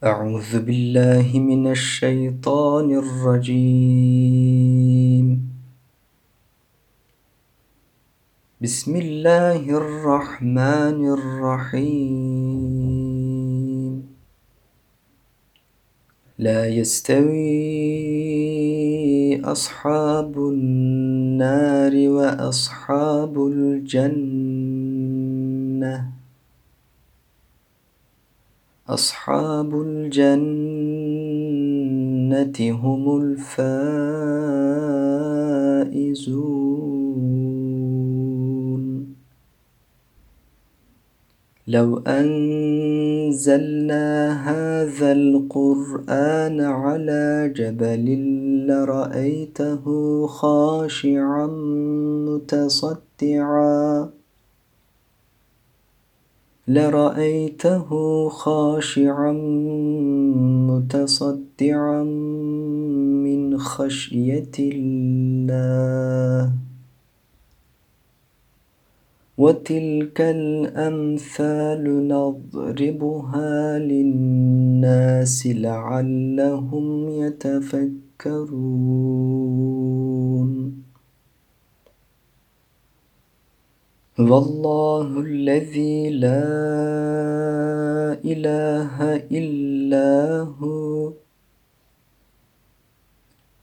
أعوذ بالله من الشيطان الرجيم. بسم الله الرحمن الرحيم. لا يستوي أصحاب النار وأصحاب الجنة. أصحاب الجنة هم الفائزون. لو أنزلنا هذا القرآن على جبل لرأيته خاشعا متصدعا. لرأيته خاشعا متصدعا من خشية الله. وتلك الأمثال نضربها للناس لعلهم يتفكرون. هو الله الذي لا إله إلا هو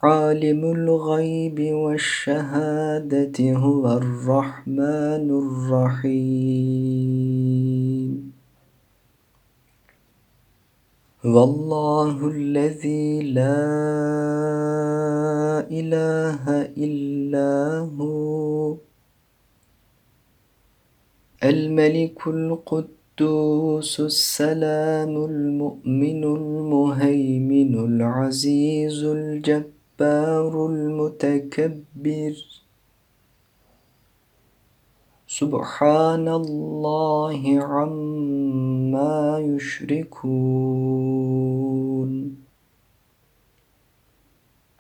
عالم الغيب والشهادة هو الرحمن الرحيم. هو الله الذي لا إله إلا هو الملك القدوس السلام المؤمن المهيمن العزيز الجبار المتكبر. سبحان الله عما يشركون.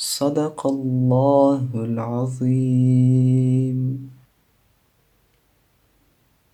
صدق الله العظيم.